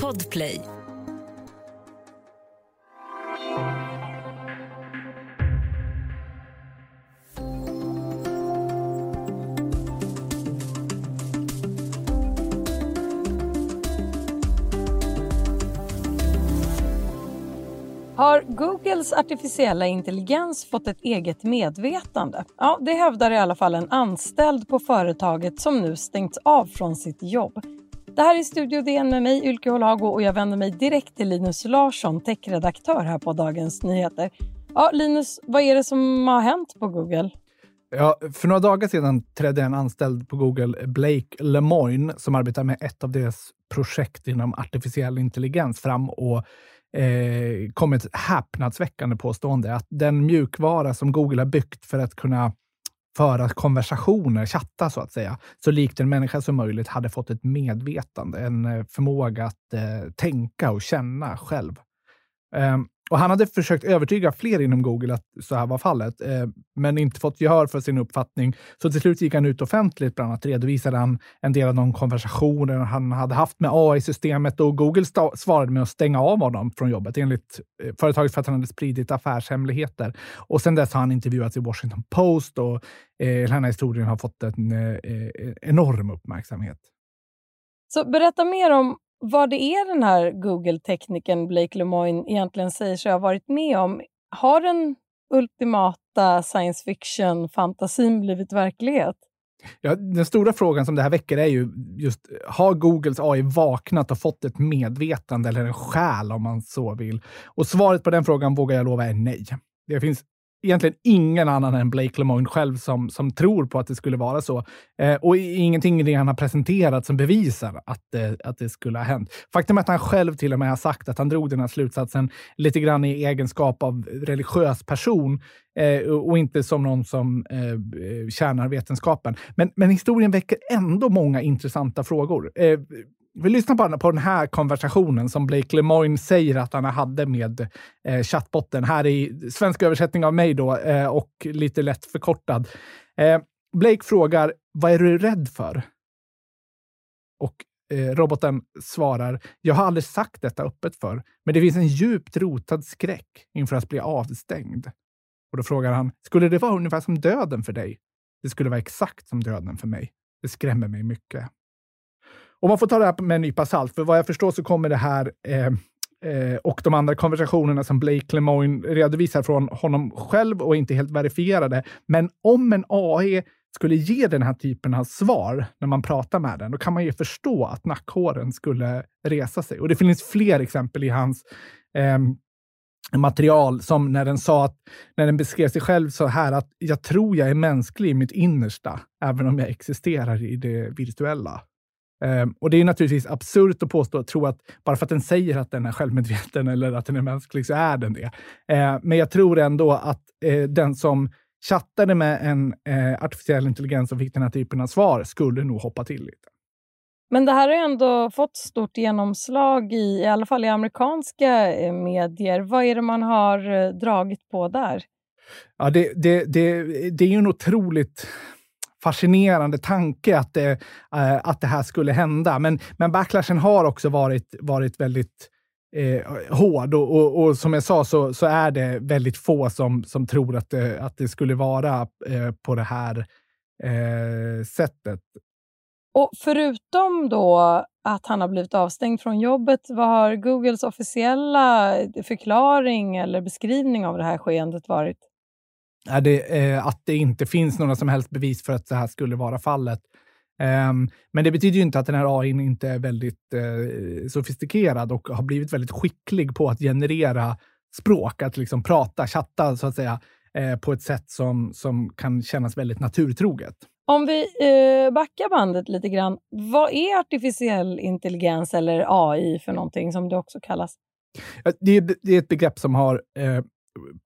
Podplay. Har Googles artificiella intelligens fått ett eget medvetande? Ja, det hävdar i alla fall en anställd på företaget som nu stängts av från sitt jobb. Det här är Studio DN med mig, Ylke Holago, och jag vänder mig direkt till Linus Larsson, techredaktör här på Dagens Nyheter. Ja, Linus, vad är det som har hänt på Google? Ja, för några dagar sedan trädde en anställd på Google, Blake Lemoine, som arbetar med ett av deras projekt inom artificiell intelligens fram och eh, kom ett häpnadsväckande påstående att den mjukvara som Google har byggt för att kunna föra konversationer, chatta så att säga, så likt en människa som möjligt hade fått ett medvetande, en eh, förmåga att eh, tänka och känna själv. Um, och han hade försökt övertyga fler inom Google att så här var fallet, eh, men inte fått gehör för sin uppfattning. Så till slut gick han ut offentligt, bland annat redovisade han en del av de konversationer han hade haft med AI-systemet och Google svarade med att stänga av honom från jobbet enligt eh, företaget för att han hade spridit affärshemligheter. Och sedan dess har han intervjuats i Washington Post och eh, den här historien har fått en eh, eh enorm uppmärksamhet. Så berätta mer om vad det är den här Google-teknikern Blake Lemoine egentligen säger sig ha varit med om. Har den ultimata science fiction-fantasin blivit verklighet? Ja, den stora frågan som det här väcker är ju just, har Googles AI vaknat och fått ett medvetande eller en själ om man så vill? Och svaret på den frågan vågar jag lova är nej. Det finns egentligen ingen annan än Blake Lemoine själv som, som tror på att det skulle vara så. Eh, och ingenting i det han har presenterat som bevisar att, eh, att det skulle ha hänt. Faktum är att han själv till och med har sagt att han drog den här slutsatsen lite grann i egenskap av religiös person eh, och inte som någon som eh, eh tjänar vetenskapen. Men, men historien väcker ändå många intressanta frågor. Eh, vi lyssnar bara på den här konversationen som Blake Lemoine säger att han hade med eh, chattbotten. Här i svensk översättning av mig då eh, och lite lätt förkortad. Eh, Blake frågar, vad är du rädd för? Och eh, roboten svarar, jag har aldrig sagt detta öppet för, men det finns en djupt rotad skräck inför att bli avstängd. Och då frågar han, skulle det vara ungefär som döden för dig? Det skulle vara exakt som döden för mig. Det skrämmer mig mycket. Och man får ta det här med en nypa salt, för vad jag förstår så kommer det här eh, eh, och de andra konversationerna som Blake Lemoine redovisar från honom själv och inte helt verifierade. Men om en AI skulle ge den här typen av svar när man pratar med den, då kan man ju förstå att nackhåren skulle resa sig. Och det finns fler exempel i hans eh, material som när den sa att, när den beskrev sig själv så här att jag tror jag är mänsklig i mitt innersta, även om jag existerar i det virtuella. Um, och det är naturligtvis absurt att påstå att tro att bara för att den säger att den är självmedveten eller att den är mänsklig så är den det. Uh, men jag tror ändå att uh, den som chattade med en uh, artificiell intelligens och fick den här typen av svar skulle nog hoppa till lite. Men det här har ändå fått stort genomslag i, i alla fall i amerikanska eh, medier. Vad är det man har dragit på där? Ja, det, det, det, det är ju en otroligt fascinerande tanke att det, eh, att det här skulle hända. Men, men backlashen har också varit, varit väldigt eh, hård och, och, och, som jag sa så, så är det väldigt få som, som tror att det, att det skulle vara eh, på det här eh, sättet. Och förutom då att han har blivit avstängd från jobbet, vad har Googles officiella förklaring eller beskrivning av det här skeendet varit? Det, eh, att det inte finns några som helst bevis för att det här skulle vara fallet. Um, men det betyder ju inte att den här AI inte är väldigt eh, sofistikerad och har blivit väldigt skicklig på att generera språk, att liksom prata, chatta så att säga, eh, på ett sätt som, som kan kännas väldigt naturtroget. Om vi eh, backar bandet lite grann, vad är artificiell intelligens eller AI för någonting som det också kallas? Det är, det är ett begrepp som har eh,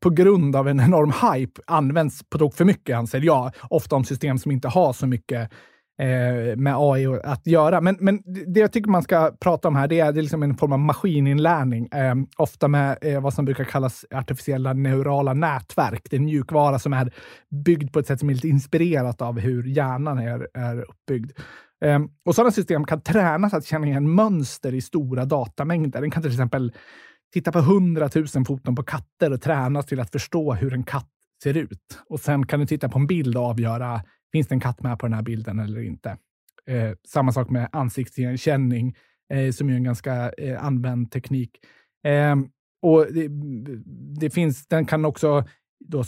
på grund av en enorm hype används på tok för mycket, anser jag. Ofta om system som inte har så mycket eh, med AI att göra. Men, men det jag tycker man ska prata om här, det är, det är liksom en form av maskininlärning. Eh, ofta med eh, vad som brukar kallas artificiella neurala nätverk. Det är en mjukvara som är byggd på ett sätt som är lite inspirerat av hur hjärnan är, är uppbyggd. Eh, och sådana system kan tränas att känna igen mönster i stora datamängder. Den kan till exempel titta på hundratusen foton på katter och tränas till att förstå hur en katt ser ut. Och sen kan du titta på en bild och avgöra, finns det en katt med på den här bilden eller inte? Eh, samma sak med ansiktsigenkänning, eh, som är en ganska eh, använd teknik. Eh, och det, det, finns, den kan också då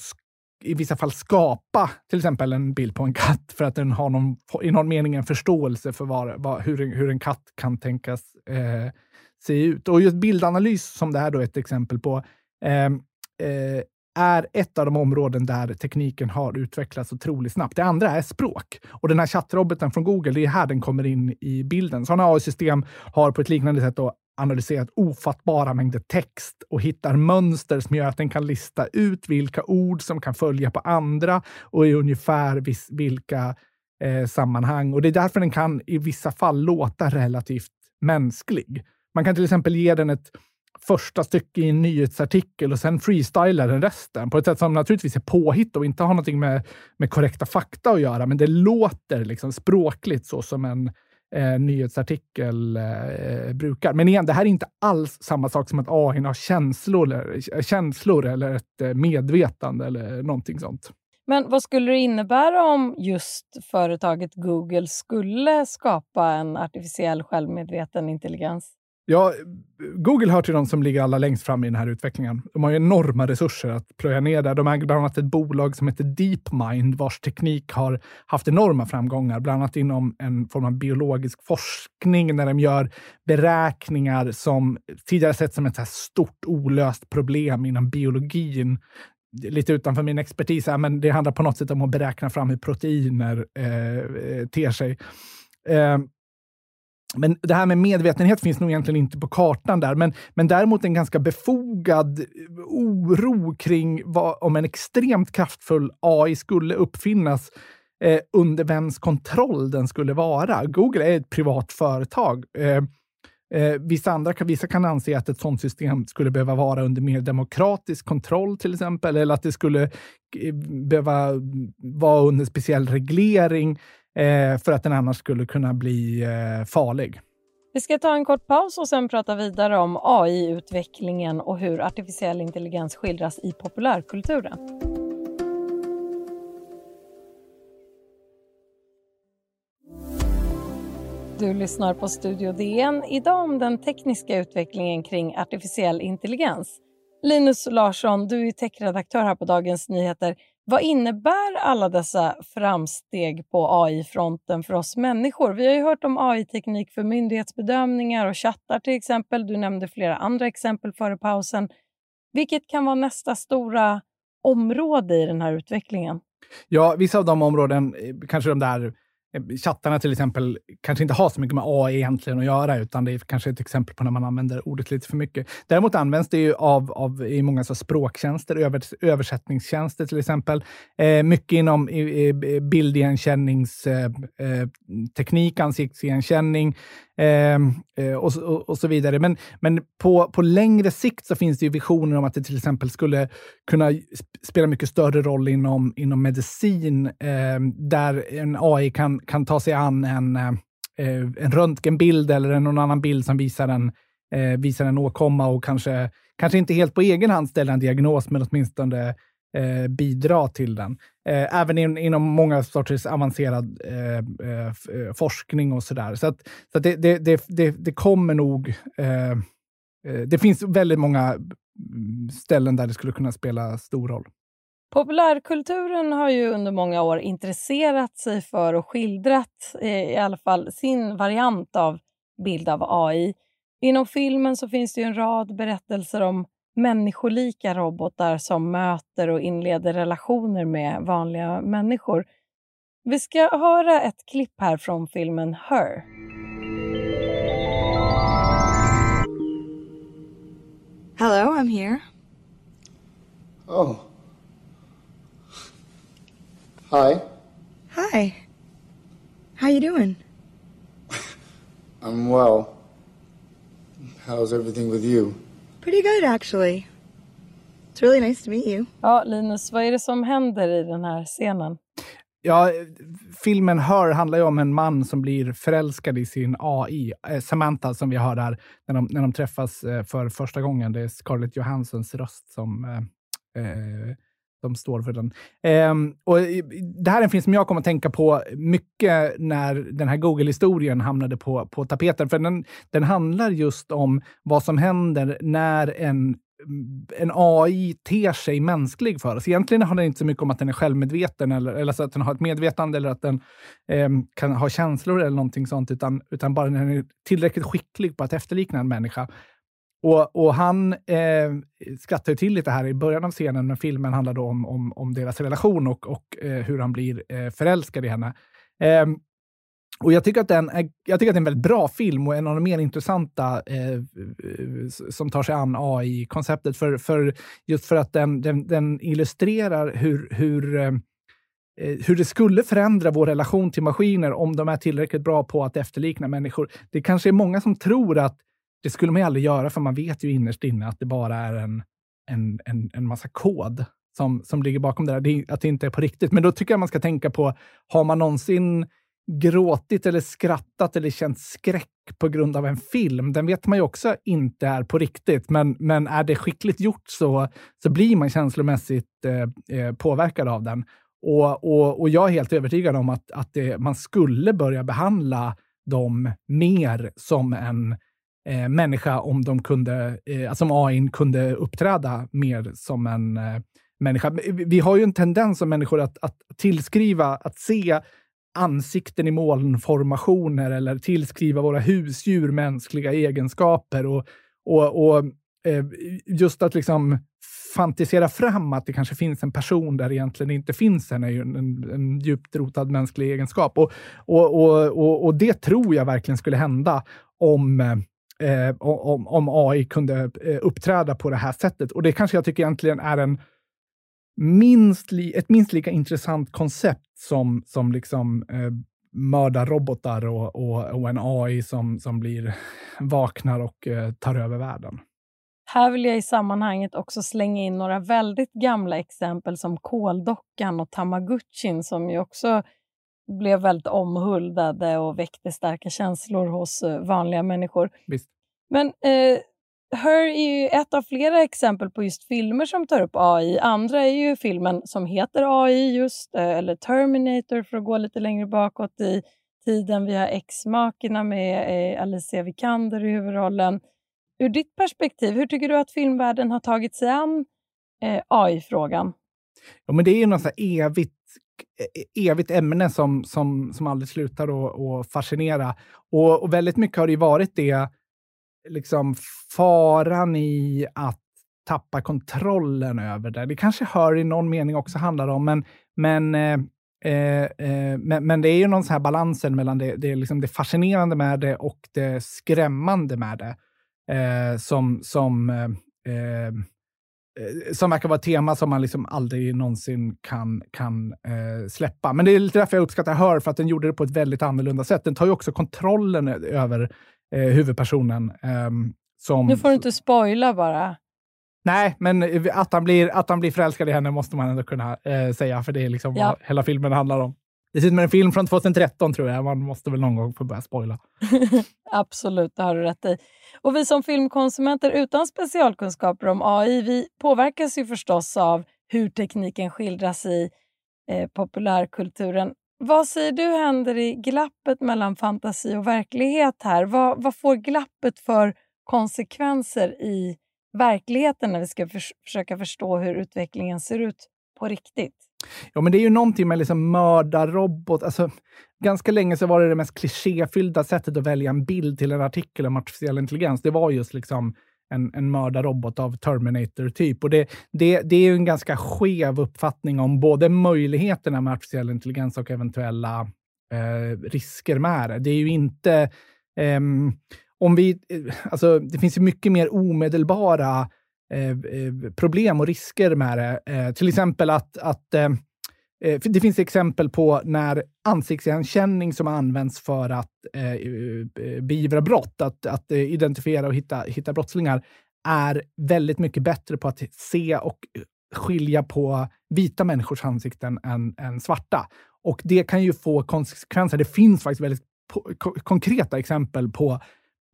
i vissa fall skapa till exempel en bild på en katt för att den har någon, i någon mening en förståelse för var, var, hur, hur en katt kan tänkas eh, se ut. Och just bildanalys, som det här då är ett exempel på, eh, eh, är ett av de områden där tekniken har utvecklats otroligt snabbt. Det andra är språk. Och den här chattroboten från Google, det är här den kommer in i bilden. Sådana AI-system har på ett liknande sätt då analyserat ofattbara mängder text och hittar mönster som gör att den kan lista ut vilka ord som kan följa på andra och i ungefär vilka eh, sammanhang. Och det är därför den kan i vissa fall låta relativt mänsklig. Man kan till exempel ge den ett första stycke i en nyhetsartikel och sen freestyla den resten på ett sätt som naturligtvis är påhitt och inte har någonting med, med korrekta fakta att göra. Men det låter liksom språkligt så som en eh, nyhetsartikel eh, brukar. Men igen, det här är inte alls samma sak som att AI har känslor eller, eh, känslor eller ett eh, medvetande eller någonting sånt. Men vad skulle det innebära om just företaget Google skulle skapa en artificiell självmedveten intelligens? Ja, Google hör till de som ligger allra längst fram i den här utvecklingen. De har ju enorma resurser att plöja ner där. De äger bland annat ett bolag som heter DeepMind vars teknik har haft enorma framgångar, bland annat inom en form av biologisk forskning när de gör beräkningar som tidigare sett som ett så stort olöst problem inom biologin lite utanför min expertis, men det handlar på något sätt om att beräkna fram hur proteiner eh, eh ter sig. Eh, men det här med medvetenhet finns nog egentligen inte på kartan där, men, men däremot en ganska befogad oro kring vad, om en extremt kraftfull AI skulle uppfinnas eh, under vems kontroll den skulle vara. Google är ett privat företag. Eh, eh, vissa, andra, vissa kan anse att ett sådant system skulle behöva vara under mer demokratisk kontroll till exempel, eller att det skulle eh, behöva vara under speciell reglering eh, för att den annars skulle kunna bli eh, farlig. Vi ska ta en kort paus och sen prata vidare om AI-utvecklingen och hur artificiell intelligens skildras i populärkulturen. Du lyssnar på Studio DN. Idag om den tekniska utvecklingen kring artificiell intelligens. Linus Larsson, du är techredaktör här på Dagens Nyheter. Vad innebär alla dessa framsteg på AI-fronten för oss människor? Vi har ju hört om AI-teknik för myndighetsbedömningar och chattar till exempel. Du nämnde flera andra exempel före pausen. Vilket kan vara nästa stora område i den här utvecklingen? Ja, vissa av de områden, eh, kanske de där Eh, chattarna till exempel kanske inte har så mycket med AI egentligen att göra, utan det är kanske ett exempel på när man använder ordet lite för mycket. Däremot används det ju av, av i många så språktjänster, övers, översättningstjänster till exempel. Eh, mycket inom eh, bildigenkänningsteknik, eh, ansiktsigenkänning, ehm, eh, och, och, och, så vidare. Men, men på, på längre sikt så finns det ju visioner om att det till exempel skulle kunna spela mycket större roll inom, inom medicin, eh, där en AI kan, kan ta sig an en, eh, eh en röntgenbild eller någon annan bild som visar en, eh, visar en åkomma och kanske, kanske inte helt på egen hand ställa en diagnos, men åtminstone eh, bidra till den. Eh, även in, inom många sorters avancerad eh, eh, eh forskning och sådär. Så, att, så att det, det, det, det, det kommer nog... Eh, eh det finns väldigt många mm, ställen där det skulle kunna spela stor roll. Populärkulturen har ju under många år intresserat sig för och skildrat i alla fall sin variant av bild av AI. Inom filmen så finns det en rad berättelser om människolika robotar som möter och inleder relationer med vanliga människor. Vi ska höra ett klipp här från filmen Her. Hello, I'm here. Oh. Hi. Hi. How you doing? I'm well. How's everything with you? Pretty good actually. It's really nice to meet you. Ja, Linus, vad är det som händer i den här scenen? Ja, filmen Her handlar ju om en man som blir förälskad i sin AI. Eh, Samantha som vi hör där när de, när de träffas eh, för första gången. Det är Scarlett Johanssons röst som eh, eh de står för den. Um, och det här är en film som jag kommer att tänka på mycket när den här Google-historien hamnade på, på tapeten. För den, den handlar just om vad som händer när en en AI ter sig mänsklig för oss. Egentligen handlar det inte så mycket om att den är självmedveten eller, eller så att den har ett medvetande eller att den eh, kan ha känslor eller någonting sånt, utan, utan bara när den är tillräckligt skicklig på att efterlikna en människa. Och, och han eh, skrattar till lite här i början av scenen, men filmen handlar då om, om, om deras relation och, och eh, hur han blir eh, förälskad i henne. Eh, och jag tycker, att den är, jag tycker att det är en väldigt bra film och en av de mer intressanta eh, eh som tar sig an AI-konceptet. För, för, just för att den, den, den illustrerar hur, hur, eh, eh, hur det skulle förändra vår relation till maskiner om de är tillräckligt bra på att efterlikna människor. Det kanske är många som tror att det skulle man ju aldrig göra, för man vet ju innerst inne att det bara är en, en, en, en massa kod som, som ligger bakom det där. Det, att det inte är på riktigt. Men då tycker jag man ska tänka på, har man någonsin gråtit eller skrattat eller känt skräck på grund av en film, den vet man ju också inte är på riktigt. Men, men är det skickligt gjort så, så blir man känslomässigt eh, eh påverkad av den. Och, och, och jag är helt övertygad om att, att det, man skulle börja behandla dem mer som en eh, människa om de kunde, eh, alltså om AI kunde uppträda mer som en eh, människa. Vi har ju en tendens som människor att, att tillskriva, att se ansikten i molnformationer eller tillskriva våra husdjur mänskliga egenskaper. Och, och, och eh, just att liksom fantisera fram att det kanske finns en person där det egentligen inte finns en, är ju en, en djupt rotad mänsklig egenskap. Och, och, och, och, det tror jag verkligen skulle hända om, eh, eh, om, om AI kunde eh, uppträda på det här sättet. Och det kanske jag tycker egentligen är en minst li, ett minst lika intressant koncept som, som liksom, eh, mördarrobotar och, och, och, en AI som, som blir vaknar och eh, tar över världen. Här vill jag i sammanhanget också slänga in några väldigt gamla exempel som Koldockan och Tamagotchin som ju också blev väldigt omhuldade och väckte starka känslor hos eh, vanliga människor. Visst. Men eh, Her är ju ett av flera exempel på just filmer som tar upp AI. Andra är ju filmen som heter AI just, eh, eller Terminator för att gå lite längre bakåt i tiden. Vi har Ex-makerna med eh, Alicia Vikander i huvudrollen. Ur ditt perspektiv, hur tycker du att filmvärlden har tagit sig an eh, AI-frågan? Ja, men det är ju något evigt E-, e-, evigt ämne som, som, som aldrig slutar att fascinera. Och, och väldigt mycket har det ju varit det liksom faran i att tappa kontrollen över det. Det kanske hör i någon mening också handlar om, men, men, eh, eh, eh, men, men, det är ju någon sån här balansen mellan det, det, liksom det fascinerande med det och det skrämmande med det eh, som, som, eh, eh som verkar vara ett tema som man liksom aldrig någonsin kan, kan släppa. Men det är lite därför jag uppskattar Hör, för att den gjorde det på ett väldigt annorlunda sätt. Den tar ju också kontrollen över eh, huvudpersonen. Eh, som, nu får du inte spoila bara. Nej, men att han blir, att han blir förälskad i henne måste man ändå kunna eh, säga, för det är liksom ja. vad hela filmen handlar om. Dessutom är en film från 2013 tror jag. Man måste väl någon gång få börja spoila. Absolut, det har du rätt i. Och vi som filmkonsumenter utan specialkunskaper om AI, vi påverkas ju förstås av hur tekniken skildras i eh, populärkulturen. Vad säger du händer i glappet mellan fantasi och verklighet här? Vad, vad får glappet för konsekvenser i verkligheten när vi ska för, försöka förstå hur utvecklingen ser ut på riktigt? Ja, men det är ju någonting med liksom mördarrobot. Alltså, ganska länge så var det det mest klichéfyllda sättet att välja en bild till en artikel om artificiell intelligens. Det var just liksom en, en mördarrobot av Terminator-typ. Och det, det, det är ju en ganska skev uppfattning om både möjligheterna med artificiell intelligens och eventuella eh, risker med det. Det är ju inte... Eh, om vi, eh, alltså, det finns ju mycket mer omedelbara eh Eh, eh, problem och risker med det. Eh, till exempel att, att Eh, eh det finns exempel på när ansiktsigenkänning som används för att eh, eh, beivra brott, att, att identifiera och hitta, hitta brottslingar, är väldigt mycket bättre på att se och skilja på vita människors ansikten än, än svarta. Och det kan ju få konsekvenser. Det finns faktiskt väldigt konkreta exempel på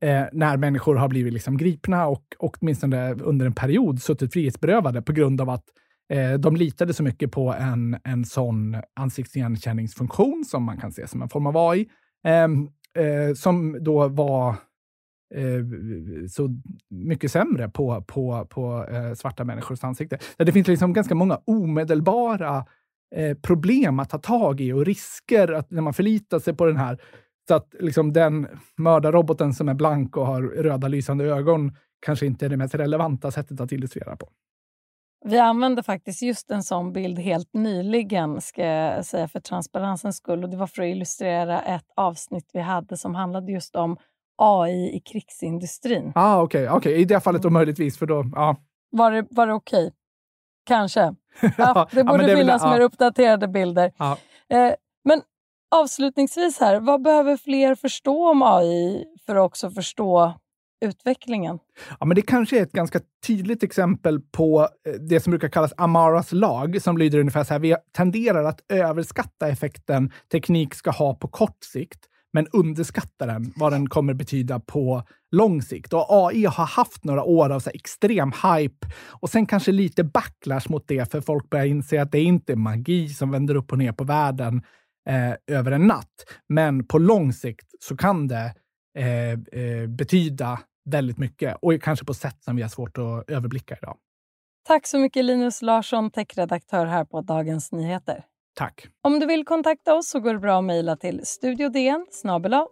eh, när människor har blivit liksom gripna och, och åtminstone under en period suttit frihetsberövade på grund av att eh, de litade så mycket på en, en sån ansiktsigenkänningsfunktion som man kan se som en form av AI, ehm, eh, som då var eh, så mycket sämre på, på, på eh, svarta människors ansikte. Det finns liksom ganska många omedelbara eh, problem att ta tag i och risker att när man förlitar sig på den här så att liksom den mördarroboten som är blank och har röda lysande ögon kanske inte är det mest relevanta sättet att illustrera på. Vi använde faktiskt just en sån bild helt nyligen, ska jag säga för transparensens skull. Och det var för att illustrera ett avsnitt vi hade som handlade just om AI i krigsindustrin. Ah, Okej, okay, okay. i det fallet då mm. möjligtvis. För då, ja. Var det, var det okej? Okay? Kanske. Ja, det borde ja, det finnas mer uppdaterade bilder. Ja. Eh, avslutningsvis här, vad behöver fler förstå om AI för att också förstå utvecklingen? Ja, men det kanske är ett ganska tydligt exempel på eh, det som brukar kallas Amaras lag, som lyder ungefär så här. Vi tenderar att överskatta effekten teknik ska ha på kort sikt, men underskatta den, vad den kommer betyda på lång sikt. Och AI har haft några år av så extrem hype och sen kanske lite backlash mot det, för folk börjar inse att det inte är magi som vänder upp och ner på världen eh, över en natt. Men på lång sikt så kan det eh, eh, betyda väldigt mycket och kanske på sätt som vi har svårt att överblicka idag. Tack så mycket Linus Larsson, techredaktör här på Dagens Nyheter. Tack. Om du vill kontakta oss så går det bra att mejla till studiodn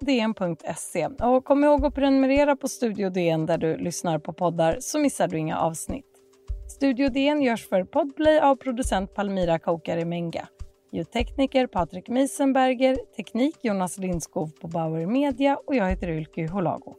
dn.se. Och kom ihåg att prenumerera på Studio DN där du lyssnar på poddar så missar du inga avsnitt. Studio DN görs för Podplay av producent Palmira Kokare Menga. Ljudtekniker Patrik Meisenberger, teknik Jonas Lindskov på Bauer Media och jag heter Ylke Holago.